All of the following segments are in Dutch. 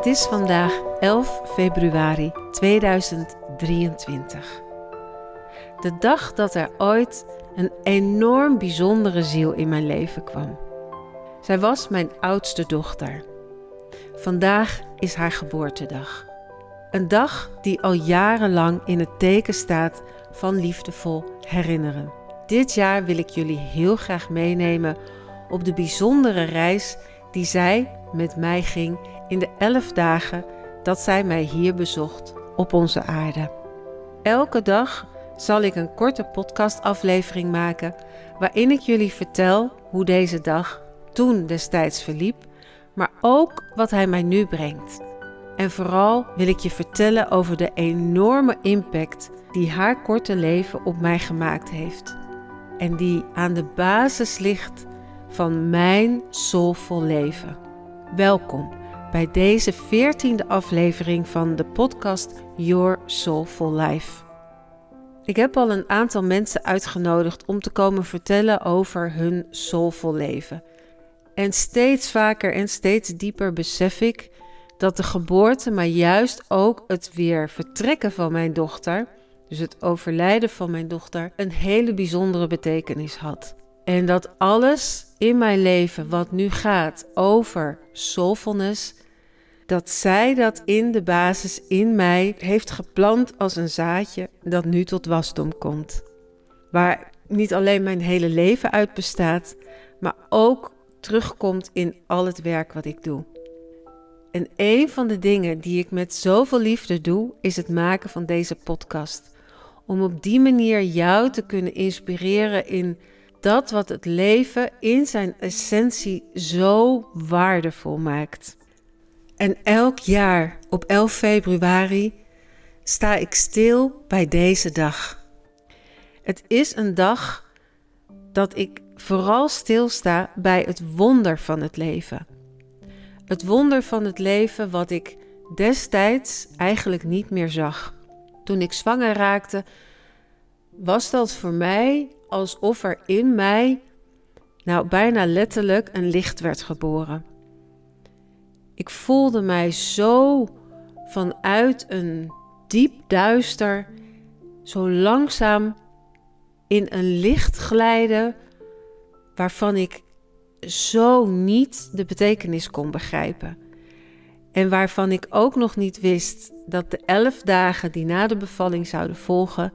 Het is vandaag 11 februari 2023. De dag dat er ooit een enorm bijzondere ziel in mijn leven kwam. Zij was mijn oudste dochter. Vandaag is haar geboortedag. Een dag die al jarenlang in het teken staat van liefdevol herinneren. Dit jaar wil ik jullie heel graag meenemen op de bijzondere reis die zij met mij ging in de elf dagen dat zij mij hier bezocht op onze aarde. Elke dag zal ik een korte podcastaflevering maken waarin ik jullie vertel hoe deze dag toen destijds verliep, maar ook wat hij mij nu brengt. En vooral wil ik je vertellen over de enorme impact die haar korte leven op mij gemaakt heeft. En die aan de basis ligt van mijn soulvol leven. Welkom bij deze veertiende aflevering van de podcast Your Soulful Life. Ik heb al een aantal mensen uitgenodigd om te komen vertellen over hun soulvol leven. En steeds vaker en steeds dieper besef ik dat de geboorte, maar juist ook het weer vertrekken van mijn dochter, dus het overlijden van mijn dochter, een hele bijzondere betekenis had. En dat alles in mijn leven wat nu gaat over soulfulness, dat zij dat in de basis in mij heeft geplant als een zaadje dat nu tot wasdom komt. Waar niet alleen mijn hele leven uit bestaat, maar ook terugkomt in al het werk wat ik doe. En een van de dingen die ik met zoveel liefde doe, is het maken van deze podcast. Om op die manier jou te kunnen inspireren in dat wat het leven in zijn essentie zo waardevol maakt. En elk jaar op 11 februari sta ik stil bij deze dag. Het is een dag dat ik vooral stilsta bij het wonder van het leven. Het wonder van het leven wat ik destijds eigenlijk niet meer zag. Toen ik zwanger raakte, was dat voor mij alsof er in mij, nou bijna letterlijk, een licht werd geboren. Ik voelde mij zo vanuit een diep duister, zo langzaam in een licht glijden waarvan ik zo niet de betekenis kon begrijpen. En waarvan ik ook nog niet wist dat de elf dagen die na de bevalling zouden volgen,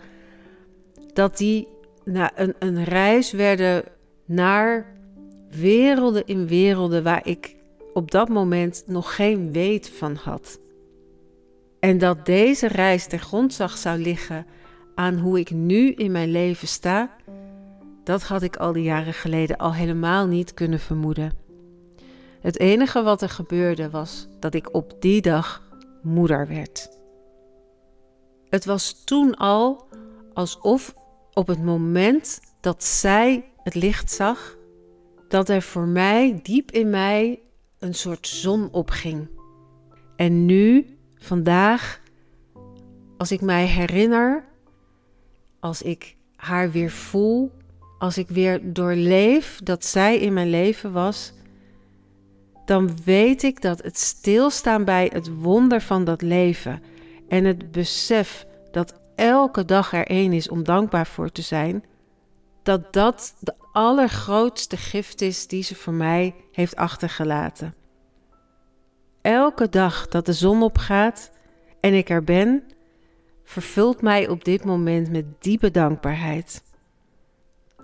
dat die nou, een, een reis werden naar werelden in werelden waar ik op dat moment nog geen weet van had. En dat deze reis ter grondslag zou liggen aan hoe ik nu in mijn leven sta, dat had ik al die jaren geleden al helemaal niet kunnen vermoeden. Het enige wat er gebeurde was dat ik op die dag moeder werd. Het was toen al alsof op het moment dat zij het licht zag, dat er voor mij diep in mij een soort zon opging. En nu, vandaag, als ik mij herinner, als ik haar weer voel, als ik weer doorleef dat zij in mijn leven was, dan weet ik dat het stilstaan bij het wonder van dat leven en het besef dat elke dag er één is om dankbaar voor te zijn, dat dat de allergrootste gift is die ze voor mij heeft achtergelaten. Elke dag dat de zon opgaat en ik er ben, vervult mij op dit moment met diepe dankbaarheid.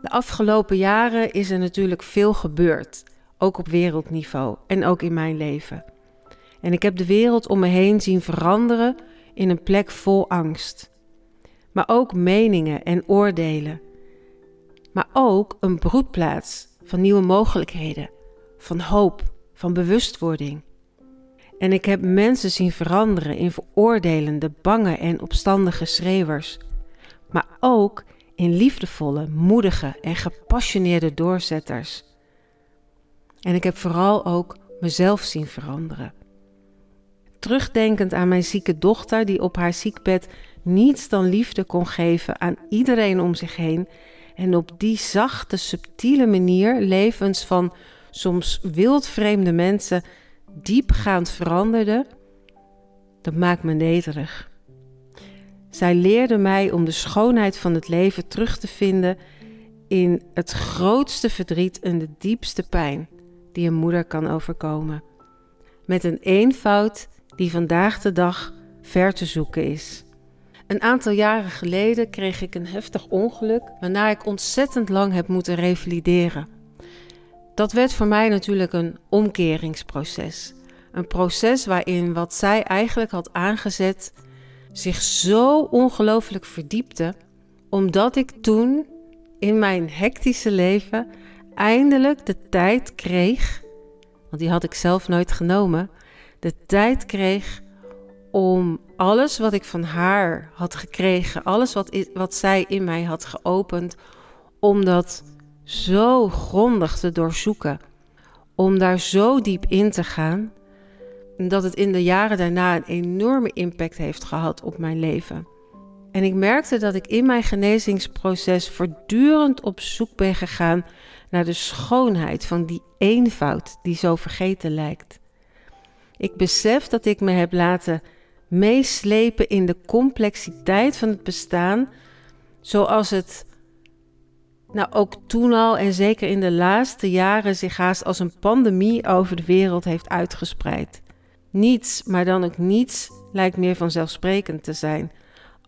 De afgelopen jaren is er natuurlijk veel gebeurd, ook op wereldniveau en ook in mijn leven. En ik heb de wereld om me heen zien veranderen in een plek vol angst maar ook meningen en oordelen. Maar ook een broedplaats van nieuwe mogelijkheden, van hoop, van bewustwording. En ik heb mensen zien veranderen in veroordelende, bange en opstandige schreeuwers, maar ook in liefdevolle, moedige en gepassioneerde doorzetters. En ik heb vooral ook mezelf zien veranderen. Terugdenkend aan mijn zieke dochter, die op haar ziekbed niets dan liefde kon geven aan iedereen om zich heen en op die zachte, subtiele manier levens van soms wildvreemde mensen diepgaand veranderde, Dat maakt me nederig. Zij leerde mij om de schoonheid van het leven terug te vinden in het grootste verdriet en de diepste pijn die een moeder kan overkomen. Met een eenvoud die vandaag de dag ver te zoeken is. Een aantal jaren geleden kreeg ik een heftig ongeluk, waarna ik ontzettend lang heb moeten revalideren. Dat werd voor mij natuurlijk een omkeringsproces. Een proces waarin wat zij eigenlijk had aangezet zich zo ongelooflijk verdiepte, omdat ik toen in mijn hectische leven eindelijk de tijd kreeg, want die had ik zelf nooit genomen, de tijd kreeg om alles wat ik van haar had gekregen, alles wat, wat zij in mij had geopend, om dat zo grondig te doorzoeken, om daar zo diep in te gaan, dat het in de jaren daarna een enorme impact heeft gehad op mijn leven. En ik merkte dat ik in mijn genezingsproces voortdurend op zoek ben gegaan naar de schoonheid van die eenvoud die zo vergeten lijkt. Ik besef dat ik me heb laten meeslepen in de complexiteit van het bestaan, zoals het nou ook toen al en zeker in de laatste jaren zich haast als een pandemie over de wereld heeft uitgespreid. Niets, maar dan ook niets, lijkt meer vanzelfsprekend te zijn.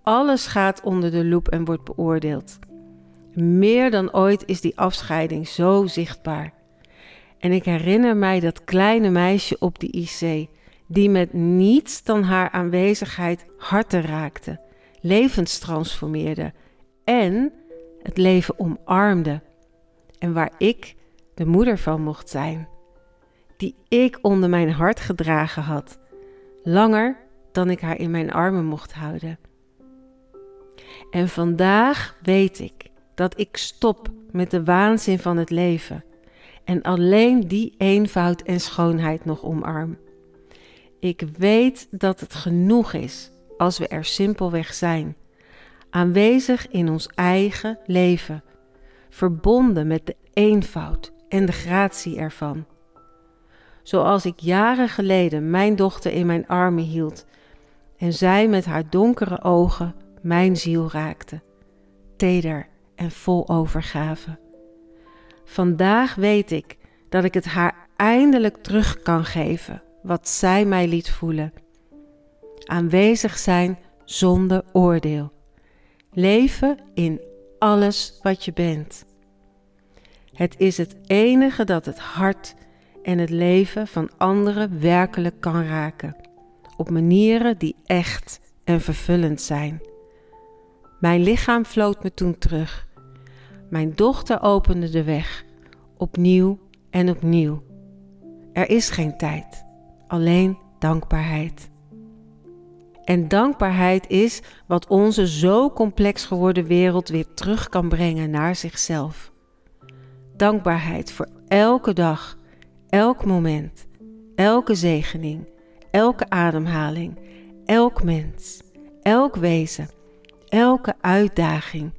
Alles gaat onder de loep en wordt beoordeeld. Meer dan ooit is die afscheiding zo zichtbaar. En ik herinner mij dat kleine meisje op de IC, die met niets dan haar aanwezigheid harten raakte, levens transformeerde en het leven omarmde. En waar ik de moeder van mocht zijn, die ik onder mijn hart gedragen had, langer dan ik haar in mijn armen mocht houden. En vandaag weet ik dat ik stop met de waanzin van het leven en alleen die eenvoud en schoonheid nog omarm. Ik weet dat het genoeg is als we er simpelweg zijn, aanwezig in ons eigen leven, verbonden met de eenvoud en de gratie ervan. Zoals ik jaren geleden mijn dochter in mijn armen hield en zij met haar donkere ogen mijn ziel raakte, teder en vol overgave. Vandaag weet ik dat ik het haar eindelijk terug kan geven wat zij mij liet voelen. Aanwezig zijn zonder oordeel. Leven in alles wat je bent. Het is het enige dat het hart en het leven van anderen werkelijk kan raken, op manieren die echt en vervullend zijn. Mijn lichaam floot me toen terug. Mijn dochter opende de weg, opnieuw en opnieuw. Er is geen tijd, alleen dankbaarheid. En dankbaarheid is wat onze zo complex geworden wereld weer terug kan brengen naar zichzelf. Dankbaarheid voor elke dag, elk moment, elke zegening, elke ademhaling, elk mens, elk wezen elke uitdaging,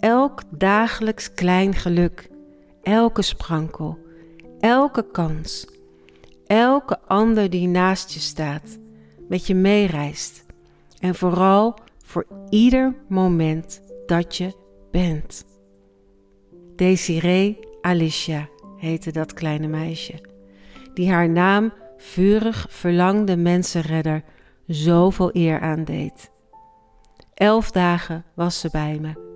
elk dagelijks klein geluk, elke sprankel, elke kans, elke ander die naast je staat, met je meereist en vooral voor ieder moment dat je bent. Desiree Alicia heette dat kleine meisje, die haar naam vurig verlangde mensenredder zoveel eer aandeed. Elf dagen was ze bij me.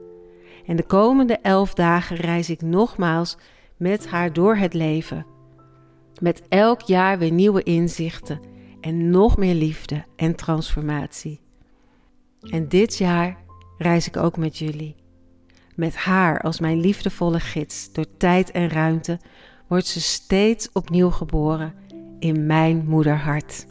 En de komende elf dagen reis ik nogmaals met haar door het leven. Met elk jaar weer nieuwe inzichten en nog meer liefde en transformatie. En dit jaar reis ik ook met jullie. Met haar als mijn liefdevolle gids door tijd en ruimte wordt ze steeds opnieuw geboren in mijn moederhart.